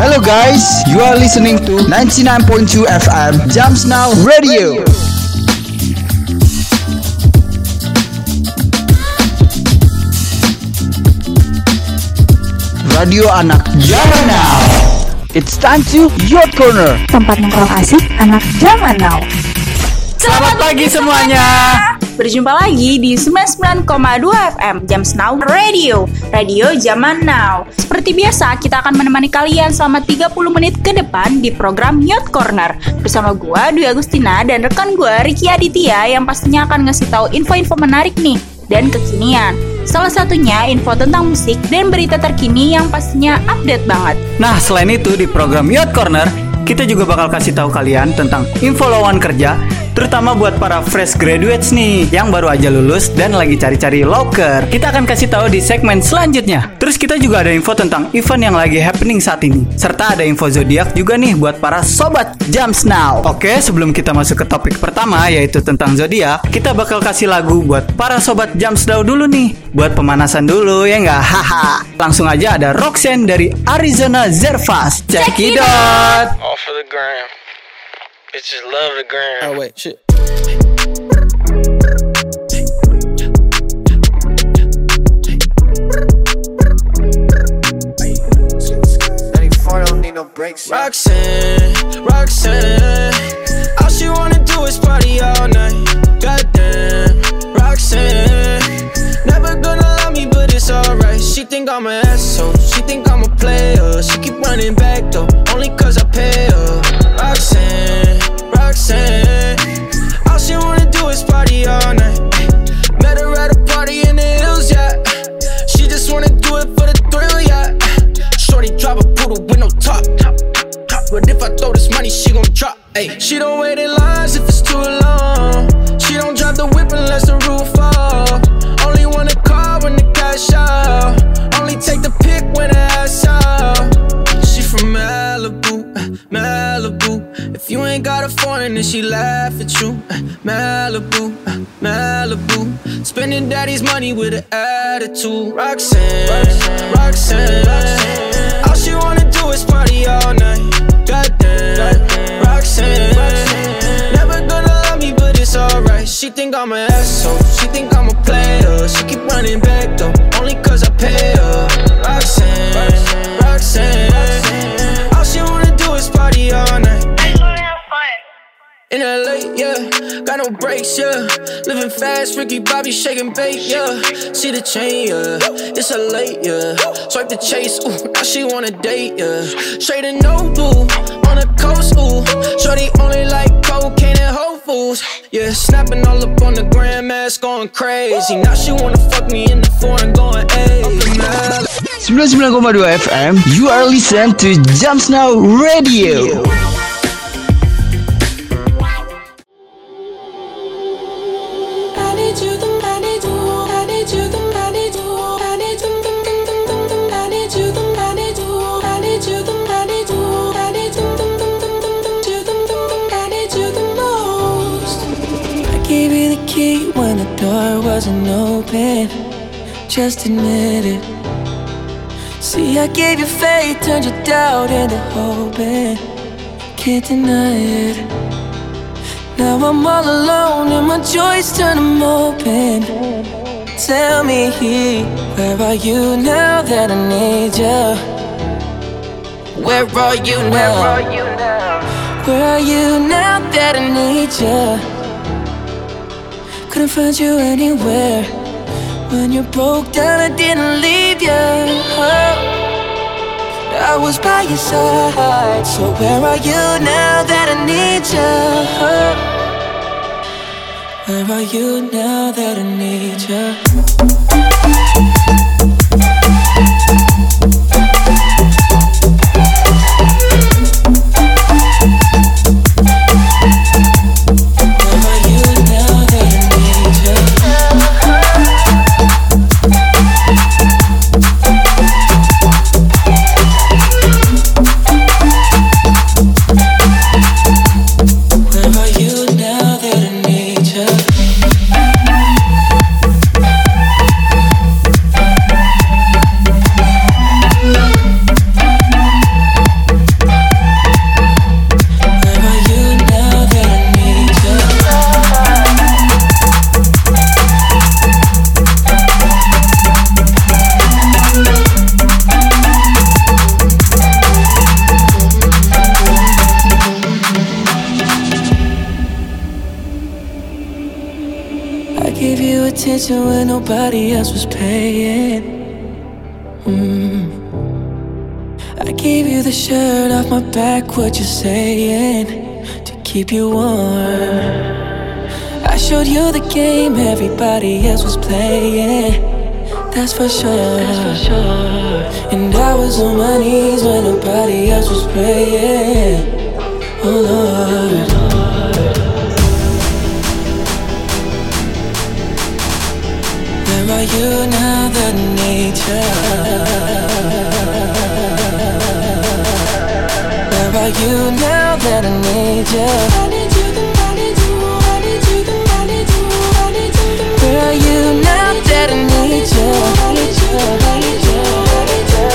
Hello guys, you are listening to 99.2 FM Jams Now Radio. Radio anak zaman now. It's time to your corner. tempat nongkrong asik anak zaman now. Selamat pagi semuanya. Berjumpa lagi di 99,2 FM Jam Now Radio, radio zaman now. Seperti biasa, kita akan menemani kalian selama 30 menit ke depan di program Youth Corner bersama gua Dwi Agustina dan rekan gua Ricky Aditya yang pastinya akan ngasih tahu info-info menarik nih dan kekinian. Salah satunya info tentang musik dan berita terkini yang pastinya update banget. Nah, selain itu di program Youth Corner, kita juga bakal kasih tahu kalian tentang info lowongan kerja, terutama buat para fresh graduates nih yang baru aja lulus dan lagi cari-cari loker. Kita akan kasih tahu di segmen selanjutnya. Terus kita juga ada info tentang event yang lagi happening saat ini. Serta ada info zodiak juga nih buat para sobat Jams Now. Oke, sebelum kita masuk ke topik pertama yaitu tentang zodiak, kita bakal kasih lagu buat para sobat Jams Now dulu nih. Buat pemanasan dulu ya nggak? Haha. Langsung aja ada Roxanne dari Arizona Zervas. Check it out. All for the gram. Bitches love the gram. Oh wait, shit. no breaks. Roxanne, Roxanne, all she wanna do is party all night. Goddamn, Roxanne, She think I'm an asshole, she think I'm a player. She keep running back though, only cause I pay her. Roxanne, Roxanne, all she wanna do is party all night. She laugh at you. Malibu, Malibu. Spending daddy's money with an attitude. Roxanne, Roxanne, Roxanne. All she wanna do is party all night. Goddamn, Roxanne. Never gonna love me, but it's alright. She think I'm an asshole. She think I'm a player. She keep running back though, only cause I pay her. Roxanne, Roxanne. In LA, yeah, got no brakes, yeah. Living fast, Ricky Bobby shaking bait, yeah. See the chain, yeah. It's a late, yeah. Swipe the chase, ooh, now she wanna date, yeah. Straight and no blue, on the coast, ooh. Shorty only like cocaine and Whole Foods, yeah. Snapping all up on the grandmas, going crazy. Now she wanna fuck me in the foreign, going, mile. 99,2 FM, you are listening to Jams Now Radio. Open. Just admit it. See, I gave you faith, turned your doubt into hope, and can't deny it. Now I'm all alone and my joys turn them open. Tell me, where are you now that I need you? Where are you now? Where are you now that I need you? Couldn't find you anywhere. When you broke down, I didn't leave you. I was by your side. So where are you now that I need you? Where are you now that I need you? Back, what you're saying? To keep you warm. I showed you the game everybody else was playing. That's for sure. That's for sure. And I was on my knees when nobody else was praying. Oh Lord. Where are you now, the nature? You now that I need you? I need you, the I need you, I need you, the I need you, I need you, the Where are you now that I need you? I need you, I need you, I need you.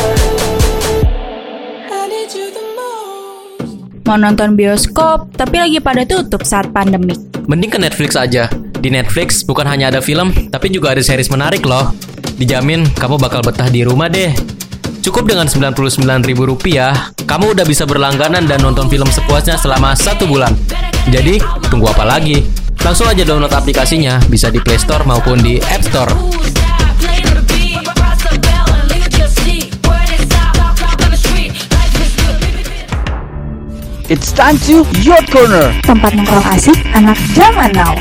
I need you the most. Mau nonton bioskop, tapi lagi pada tutup saat pandemik. Mending ke Netflix aja. Di Netflix bukan hanya ada film, tapi juga ada series menarik loh. Dijamin kamu bakal betah di rumah deh. Cukup dengan Rp99.000, kamu udah bisa berlangganan dan nonton film sepuasnya selama satu bulan. Jadi, tunggu apa lagi? Langsung aja download aplikasinya, bisa di Play Store maupun di App Store. It's time to Yacht Corner. Tempat nongkrong asik anak zaman now.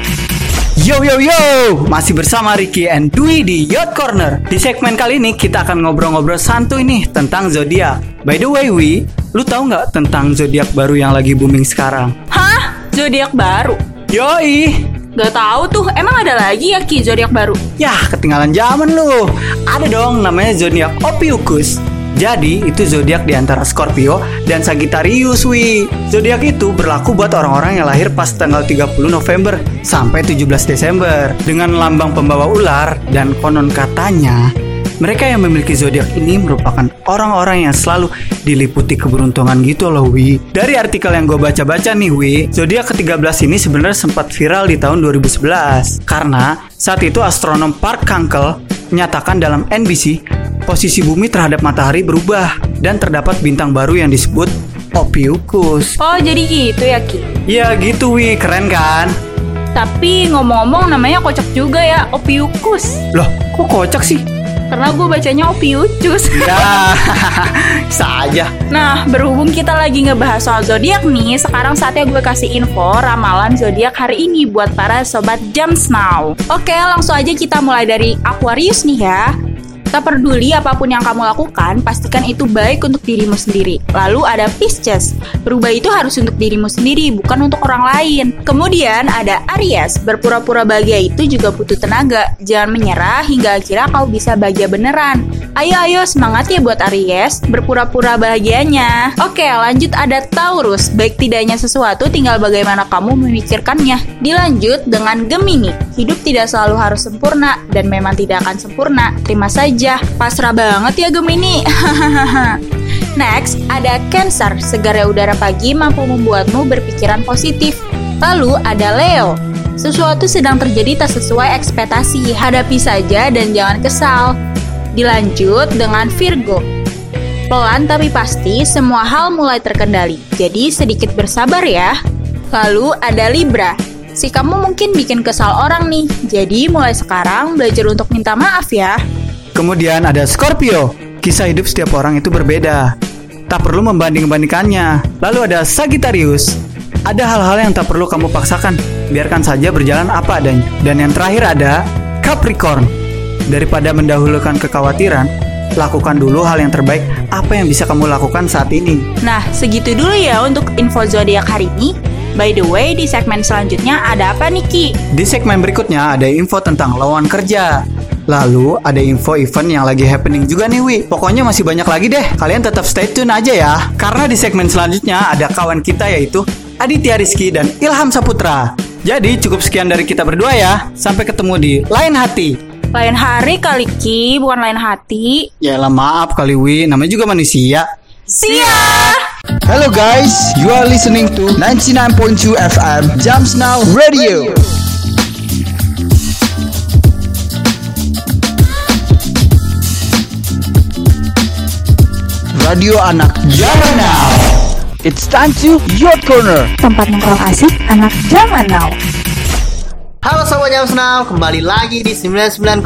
Yo yo yo, masih bersama Ricky and Dwi di Yacht Corner. Di segmen kali ini kita akan ngobrol-ngobrol santuy nih tentang zodiak. By the way, Wi, lu tahu nggak tentang zodiak baru yang lagi booming sekarang? Hah? Zodiak baru? Yoi, Gak tahu tuh, emang ada lagi ya Ki zodiak baru? Yah, ketinggalan zaman lu. Ada dong namanya zodiak Ophiuchus. Jadi, itu zodiak di antara Scorpio dan Sagittarius, wi. Zodiak itu berlaku buat orang-orang yang lahir pas tanggal 30 November sampai 17 Desember dengan lambang pembawa ular dan konon katanya mereka yang memiliki zodiak ini merupakan orang-orang yang selalu diliputi keberuntungan gitu loh, Wi. Dari artikel yang gue baca-baca nih, Wi, zodiak ke-13 ini sebenarnya sempat viral di tahun 2011 karena saat itu astronom Park Kunkel menyatakan dalam NBC posisi bumi terhadap matahari berubah dan terdapat bintang baru yang disebut Ophiuchus. Oh jadi gitu ya Ki? Ya gitu, Wi, keren kan? Tapi ngomong-ngomong namanya kocak juga ya, Ophiuchus. Loh, kok kocak sih? Karena gue bacanya Ophiuchus. Ya, bisa aja. Nah, berhubung kita lagi ngebahas soal zodiak nih, sekarang saatnya gue kasih info ramalan zodiak hari ini buat para sobat Jams Now. Oke, langsung aja kita mulai dari Aquarius nih ya. Tak peduli apa pun yang kamu lakukan, pastikan itu baik untuk dirimu sendiri. Lalu ada Pisces, berubah itu harus untuk dirimu sendiri, bukan untuk orang lain. Kemudian ada Aries, berpura-pura bahagia itu juga butuh tenaga. Jangan menyerah hingga akhirnya kau bisa bahagia beneran. Ayo ayo semangat ya buat Aries, berpura-pura bahagianya. Oke, lanjut ada Taurus, baik tidaknya sesuatu tinggal bagaimana kamu memikirkannya. Dilanjut dengan Gemini, hidup tidak selalu harus sempurna dan memang tidak akan sempurna. Terima saja, pasrah banget ya Gemini. Next, ada Cancer, segarnya udara pagi mampu membuatmu berpikiran positif. Lalu ada Leo, sesuatu sedang terjadi tak sesuai ekspektasi, hadapi saja dan jangan kesal. Dilanjut dengan Virgo. Pelan tapi pasti, semua hal mulai terkendali. Jadi sedikit bersabar ya. Lalu ada Libra. Si kamu mungkin bikin kesal orang nih. Jadi mulai sekarang belajar untuk minta maaf ya. Kemudian ada Scorpio. Kisah hidup setiap orang itu berbeda. Tak perlu membanding-bandingkannya. Lalu ada Sagittarius. Ada hal-hal yang tak perlu kamu paksakan. Biarkan saja berjalan apa adanya. Dan yang terakhir ada Capricorn. Daripada mendahulukan kekhawatiran, lakukan dulu hal yang terbaik apa yang bisa kamu lakukan saat ini. Nah, segitu dulu ya untuk info zodiak hari ini. By the way, di segmen selanjutnya ada apa nih Ki? Di segmen berikutnya ada info tentang lowongan kerja. Lalu ada info event yang lagi happening juga nih Wi. Pokoknya masih banyak lagi deh. Kalian tetap stay tune aja ya. Karena di segmen selanjutnya ada kawan kita yaitu Aditya Rizky dan Ilham Saputra. Jadi cukup sekian dari kita berdua ya. Sampai ketemu di lain hati. Lain hari kali Ki, bukan lain hati. Ya lah maaf kali Wi, namanya juga manusia. See ya! Hello guys, you are listening to 99.2 FM Jams Now Radio. Radio anak zaman now. It's time to Yacht Corner. Tempat nongkrong asik anak zaman now. Halo Sobat Jams Now, kembali lagi di 99,2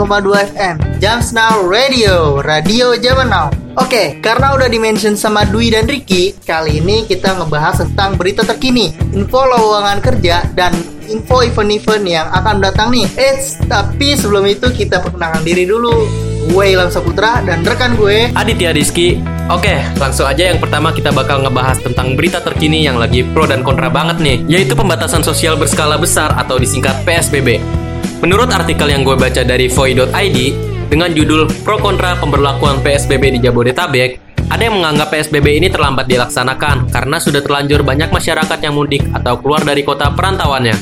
FM Jams Now Radio, radio zaman now Oke, karena udah dimention sama Dwi dan Ricky Kali ini kita ngebahas tentang berita terkini Info lowongan kerja dan info event-event yang akan datang nih Eits, tapi sebelum itu kita perkenalkan diri dulu Gue Ilham Saputra dan rekan gue Aditya Rizky. Oke, langsung aja yang pertama kita bakal ngebahas tentang berita terkini yang lagi pro dan kontra banget nih, yaitu pembatasan sosial berskala besar atau disingkat PSBB. Menurut artikel yang gue baca dari voi.id, dengan judul Pro Kontra Pemberlakuan PSBB di Jabodetabek, ada yang menganggap PSBB ini terlambat dilaksanakan karena sudah terlanjur banyak masyarakat yang mudik atau keluar dari kota perantauannya.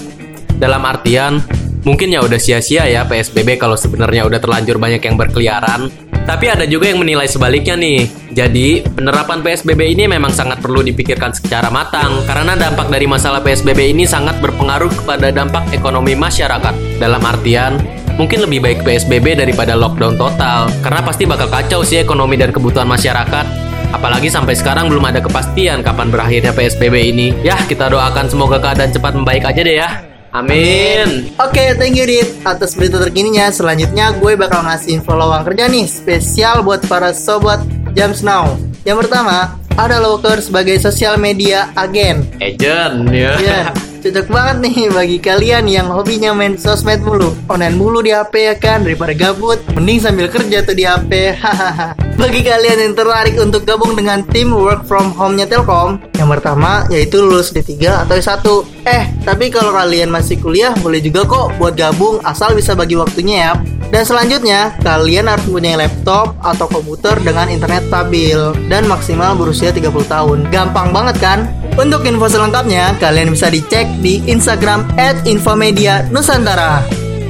Dalam artian, mungkin ya udah sia-sia ya PSBB kalau sebenarnya udah terlanjur banyak yang berkeliaran. Tapi ada juga yang menilai sebaliknya nih. Jadi, penerapan PSBB ini memang sangat perlu dipikirkan secara matang karena dampak dari masalah PSBB ini sangat berpengaruh kepada dampak ekonomi masyarakat. Dalam artian, mungkin lebih baik PSBB daripada lockdown total karena pasti bakal kacau sih ekonomi dan kebutuhan masyarakat. Apalagi sampai sekarang belum ada kepastian kapan berakhirnya PSBB ini. Yah, kita doakan semoga keadaan cepat membaik aja deh ya. Amin. Oke, thank you Dit atas berita terkininya. Selanjutnya gue bakal ngasih info lowongan kerja nih spesial buat para sobat Jams Now. Yang pertama, ada loker sebagai sosial media agen. Agent ya. Iya, cocok banget nih bagi kalian yang hobinya main sosmed mulu. Online mulu di HP ya kan daripada gabut. Mending sambil kerja tuh di HP. Hahaha. bagi kalian yang tertarik untuk gabung dengan tim work from home-nya Telkom, yang pertama yaitu lulus D3 atau S1. Eh, tapi kalau kalian masih kuliah boleh juga kok buat gabung asal bisa bagi waktunya ya. Dan selanjutnya, kalian harus punya laptop atau komputer dengan internet stabil dan maksimal berusia 30 tahun. Gampang banget kan? Untuk info selengkapnya, kalian bisa dicek di Instagram @infomedia_nusantara.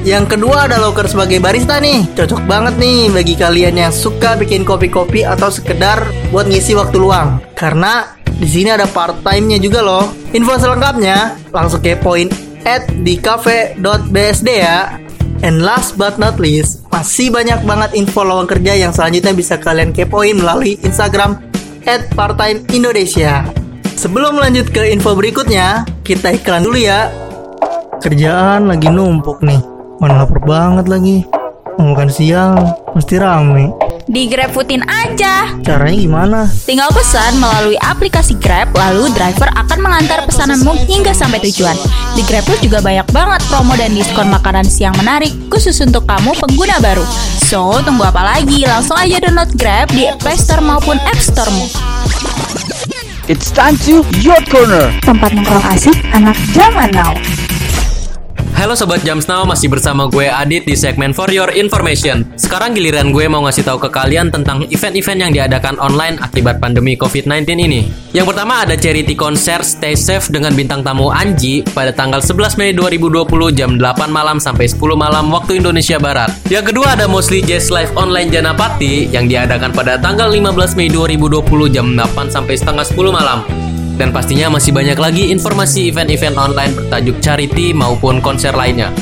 Yang kedua ada loker sebagai barista nih. Cocok banget nih bagi kalian yang suka bikin kopi-kopi atau sekedar buat ngisi waktu luang. Karena di sini ada part time-nya juga loh. Info selengkapnya langsung kepoin at di cafe.bsd ya. And last but not least, masih banyak banget info lowongan kerja yang selanjutnya bisa kalian kepoin melalui Instagram at Parttime Indonesia. Sebelum lanjut ke info berikutnya, kita iklan dulu ya. Kerjaan lagi numpuk nih. Mana lapar banget lagi. Mau makan siang, mesti rame. Di GrabFoodin aja. Caranya gimana? Tinggal pesan melalui aplikasi Grab, lalu driver akan mengantar pesananmu hingga sampai tujuan. Di GrabFood juga banyak banget promo dan diskon makanan siang menarik, khusus untuk kamu pengguna baru. So, tunggu apa lagi? Langsung aja download Grab di Play Store maupun App Store-mu. It's time to Yacht Corner. Tempat nongkrong asik anak zaman now. Halo Sobat Jams Now, masih bersama gue Adit di segmen For Your Information. Sekarang giliran gue mau ngasih tahu ke kalian tentang event-event yang diadakan online akibat pandemi COVID-19 ini. Yang pertama ada charity konser Stay Safe dengan bintang tamu Anji pada tanggal 11 Mei 2020 jam 8 malam sampai 10 malam waktu Indonesia Barat. Yang kedua ada Mostly Jazz Live Online Janapati yang diadakan pada tanggal 15 Mei 2020 jam 8 sampai setengah 10 malam. Dan pastinya masih banyak lagi informasi event-event online bertajuk charity maupun konser lainnya.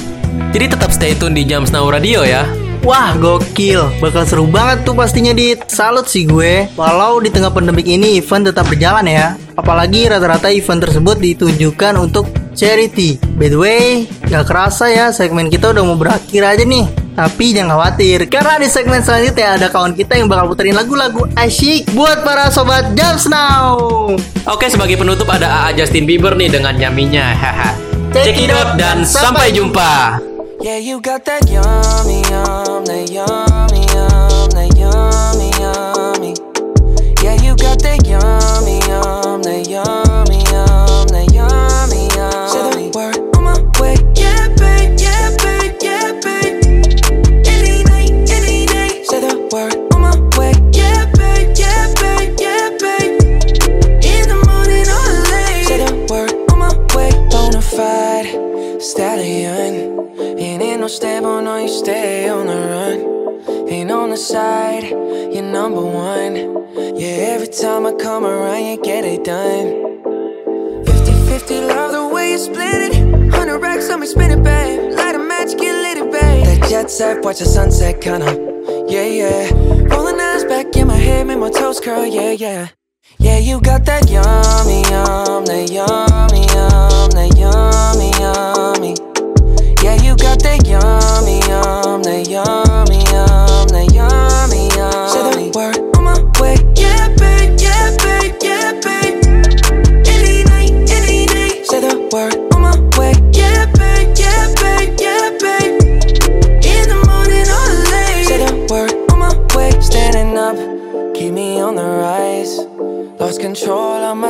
Jadi tetap stay tune di Jams Now Radio ya. Wah, gokil. Bakal seru banget tuh pastinya Dit. Salut sih gue. Walau di tengah pandemik ini event tetap berjalan ya. Apalagi rata-rata event tersebut ditujukan untuk charity. By the way, gak kerasa ya segmen kita udah mau berakhir aja nih. Tapi jangan khawatir, karena di segmen selanjutnya ada kawan kita yang bakal puterin lagu-lagu asyik buat para sobat Jams Now. Oke, sebagai penutup ada AA Justin Bieber nih dengan nyaminya. Haha. Check it out dan sampai jumpa. Yeah, you got that yummy, yum, that yummy, yum, that yummy, yummy. Yeah, you got that yummy, yum, that yummy, side, you're number one. Yeah, every time I come around, you get it done. 50 50, love the way you split it. 100 racks on me, spin it, babe. Light a match, get lit, it, babe. That jet set, watch the sunset, kinda. Yeah, yeah. Rolling eyes back in my head, make my toes curl, yeah, yeah. Yeah, you got that yummy, yum, that yummy, yum, that yummy, yummy. Yeah, you yum, that yummy, yum,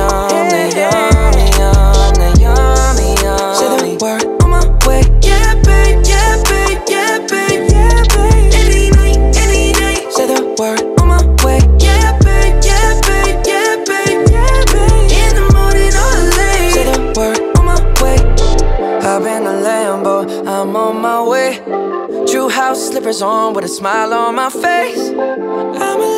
yum, that yummy, yum, that yummy. Say the word on my way. Yeah, babe, yeah, babe, yeah, babe, yeah, babe. Any night, any day. Say the word on my way. Yeah, babe, yeah, babe, yeah, babe, yeah, babe. In the morning or late. Say the word on my way. In a Lambo, I'm on my way. True house slippers on with a smile on my face. I'm elated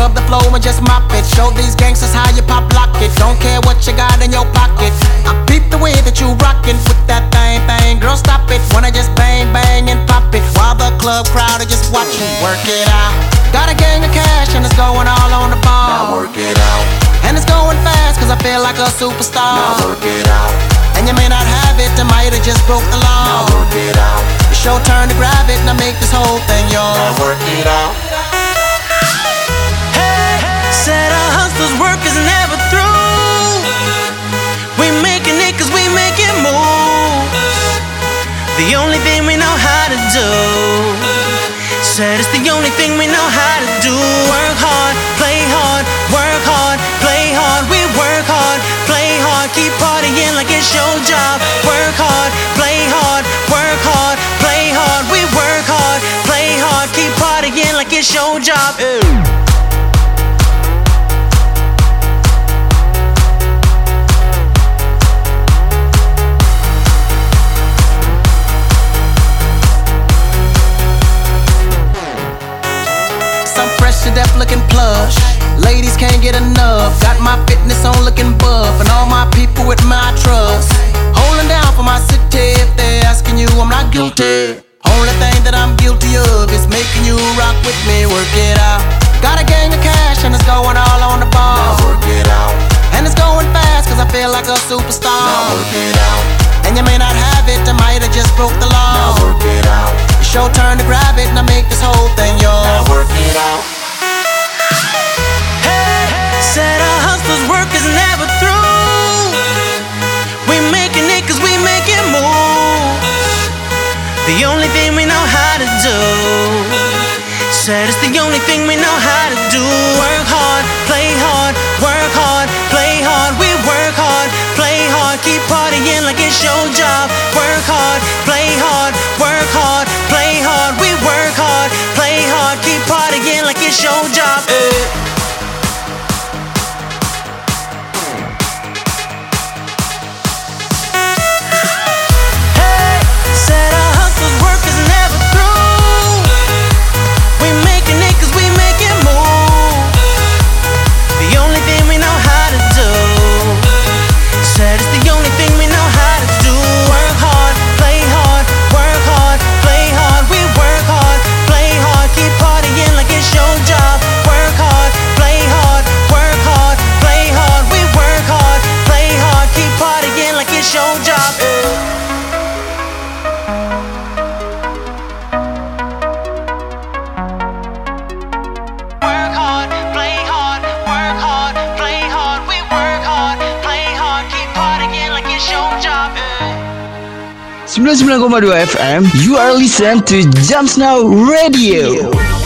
Scrub the flow and just mop it. Show these gangsters how you pop lock it. Don't care what you got in your pocket. I peep the way that you rockin' with that thing, thing. Girl, stop it. Wanna just bang, bang, and pop it. While the club crowd are just watching. Work it out. Got a gang of cash and it's going all on the ball. Now work it out. And it's going fast cause I feel like a superstar. Now work it out. And you may not have it, I might have just broke the law. Now work it out. It's your turn to grab it and I make this whole thing yours. Now work it out. Said our hustler's work is never through. We making it cause we making moves. The only thing we know how to do. Said it's the only thing we know how to do. Work hard, play hard, work hard, play hard. We work hard, play hard, keep partying like it's your job. Work hard, play hard, work hard, play hard. We work hard, play hard, keep partying like it's your job. Some Said it's the only thing we know how to do. Work hard, play hard, work hard, play hard. We work hard, play hard, keep partying like it's your job. Work hard, play hard, work hard, play hard. We work hard, play hard, keep partying like it's your job. 99,2 FM, you are listening to Jumps Now Radio. Hey,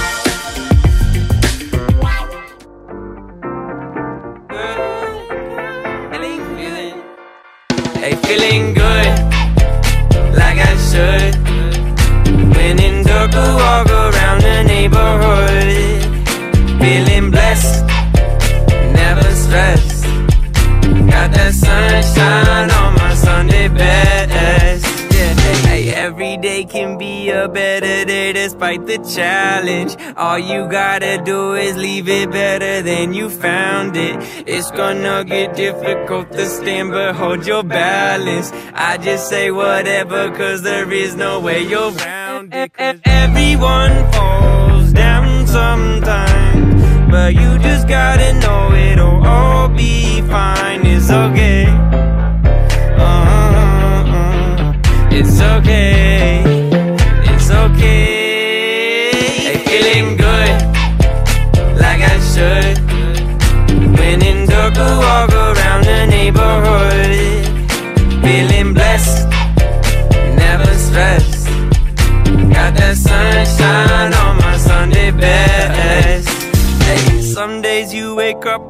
despite the challenge. All you gotta do is leave it better than you found it. It's gonna get difficult to stand, but hold your balance. I just say whatever, cause there is no way you're round it. Everyone falls down sometimes, but you just gotta know it'll all be fine. It's okay. Uh-uh-uh. It's okay. It's okay. say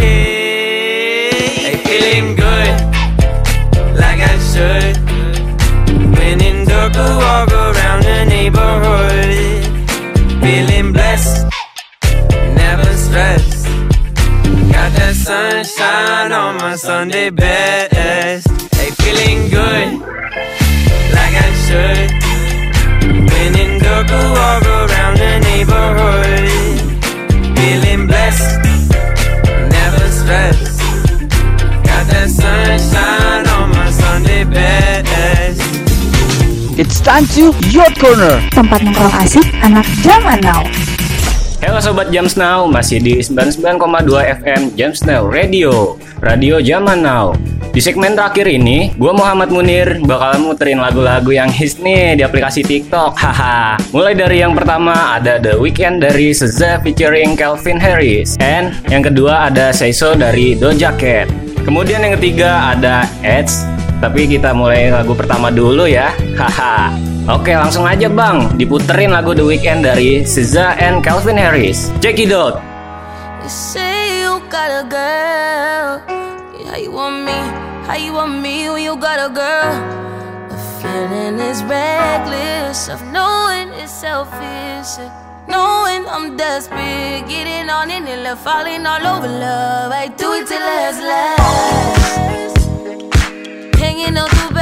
Hey, feeling good, like I should. When in I walk around the neighborhood. Feeling blessed, never stressed. Got that sunshine on my Sunday best. It's time to Yacht Corner. Tempat nongkrong asik anak zaman now. Halo Sobat Jams Now, masih di 99,2 FM Jams Now Radio, Radio Zaman Now. Di segmen terakhir ini, gue Muhammad Munir bakal muterin lagu-lagu yang hits nih di aplikasi TikTok. Haha. Mulai dari yang pertama ada The Weeknd dari SZA featuring Calvin Harris, and yang kedua ada Say So dari Doja Cat. Kemudian yang ketiga ada Edge, tapi kita mulai lagu pertama dulu ya. Haha. Oke, langsung aja Bang, diputerin lagu The Weeknd dari SZA and Calvin Harris. Check it out. You say you got a girl. Yeah, you want me? How you want me when you got a girl? The feeling is reckless of knowing it's selfish. Knowing I'm desperate, getting on it and left falling all over love. I do it till last last. singing all too.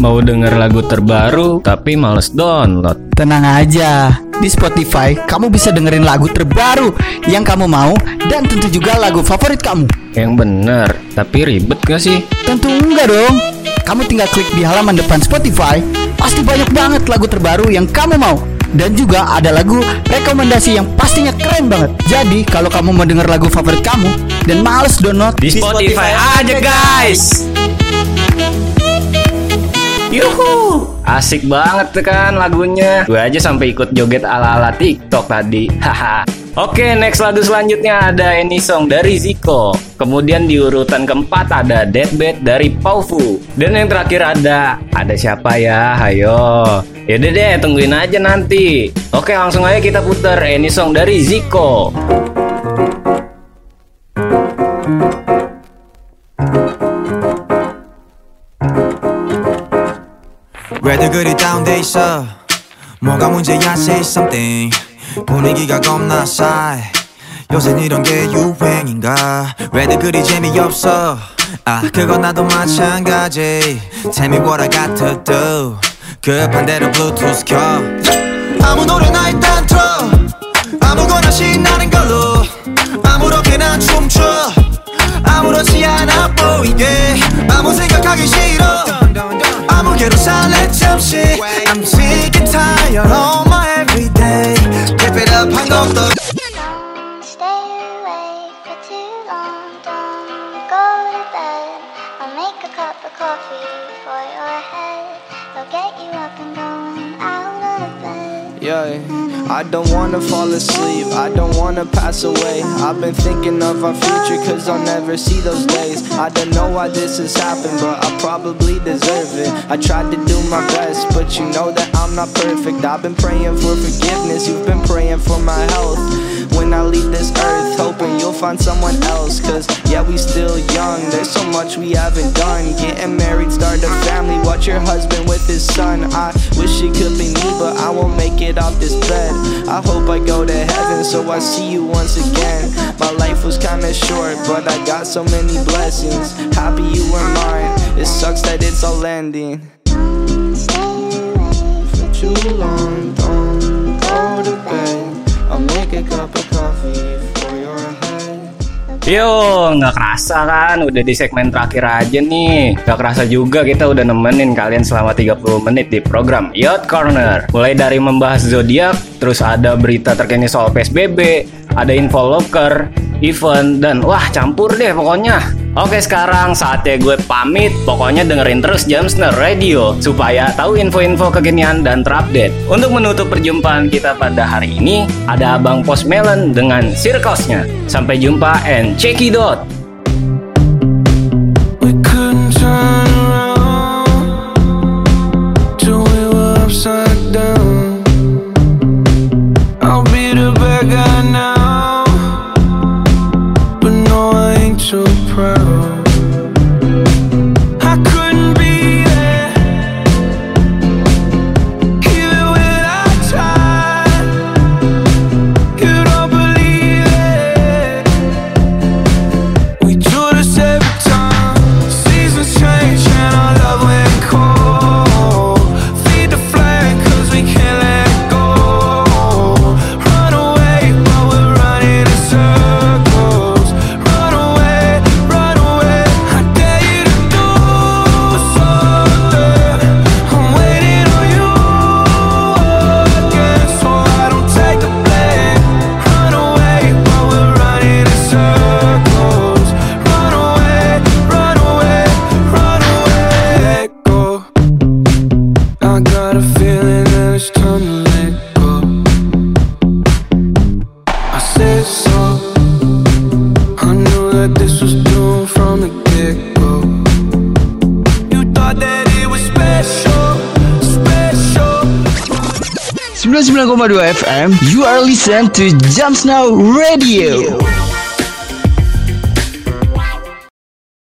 Mau denger lagu terbaru tapi males download. Tenang aja, di Spotify, kamu bisa dengerin lagu terbaru yang kamu mau dan tentu juga lagu favorit kamu. Yang bener, tapi ribet gak sih? Tentu enggak dong. Kamu tinggal klik di halaman depan Spotify, pasti banyak banget lagu terbaru yang kamu mau. Dan juga ada lagu rekomendasi yang pastinya keren banget. Jadi kalau kamu mau denger lagu favorit kamu dan males download Di Spotify aja guys. Yuhu, asik banget tuh kan lagunya. Gue aja sampai ikut joget ala-ala TikTok tadi. Haha. Oke, next lagu selanjutnya ada Any Song dari Zico. Kemudian di urutan keempat ada Deadbed dari Paufu. Dan yang terakhir ada ada siapa ya? Hayo. Yaudah deh, tungguin aja nanti. Oke, langsung aja kita putar Any Song dari Zico. 왜들 그리 다운돼 있어. 뭐가 문제야 say something. 분위기가 겁나 싸해. 요새 이런 게 유행인가? 왜들 그리 재미없어? 아 그건 나도 마찬가지. Tell me what I got to do 급한 대로 블루투스 켜. 아무 노래나 일단 틀어. 아무거나 신나는 걸로. 아무렇게나 춤춰. 아무렇지 않아 보이게. 아무 생각하기 싫어 아무개로 살래 잠시 I'm sick and tired of my everyday Keep it up 한 곡더 Stay awake for too long. Don't go to bed. I'll make a cup of coffee for your head. I'll get you up and going out of bed. Yeah, I don't wanna fall asleep, I don't wanna pass away. I've been thinking of our future, cause I'll never see those days. I don't know why this has happened, but I probably deserve it. I tried to do my best, but you know that I'm not perfect. I've been praying for forgiveness, you've been praying for my health. When I leave this earth, hoping you'll find someone else. Cause yeah, we still young, there's so much we haven't done. Getting married, start a family, watch your husband with his son. I wish it could be me, but I won't make it off this bed. I hope I go to heaven, so I see you once again. My life was kinda short, but I got so many blessings. Happy you were mine, it sucks that it's all ending. Stay away For too long, Yo, nggak kerasa kan? Udah di segmen terakhir aja nih. Nggak kerasa juga kita udah nemenin kalian selama 30 menit di program Yacht Corner. Mulai dari membahas zodiak, terus ada berita terkini soal PSBB, ada info locker, event, dan wah campur deh pokoknya. Oke sekarang saatnya gue pamit. Pokoknya dengerin terus Jamsner Radio Supaya tahu info-info kekinian dan terupdate. Untuk menutup perjumpaan kita pada hari ini Ada Abang Pos Melon dengan sirkosnya. Sampai jumpa and check it out. Couldn't turn 99,2 FM, you are listening to Jumps Now Radio.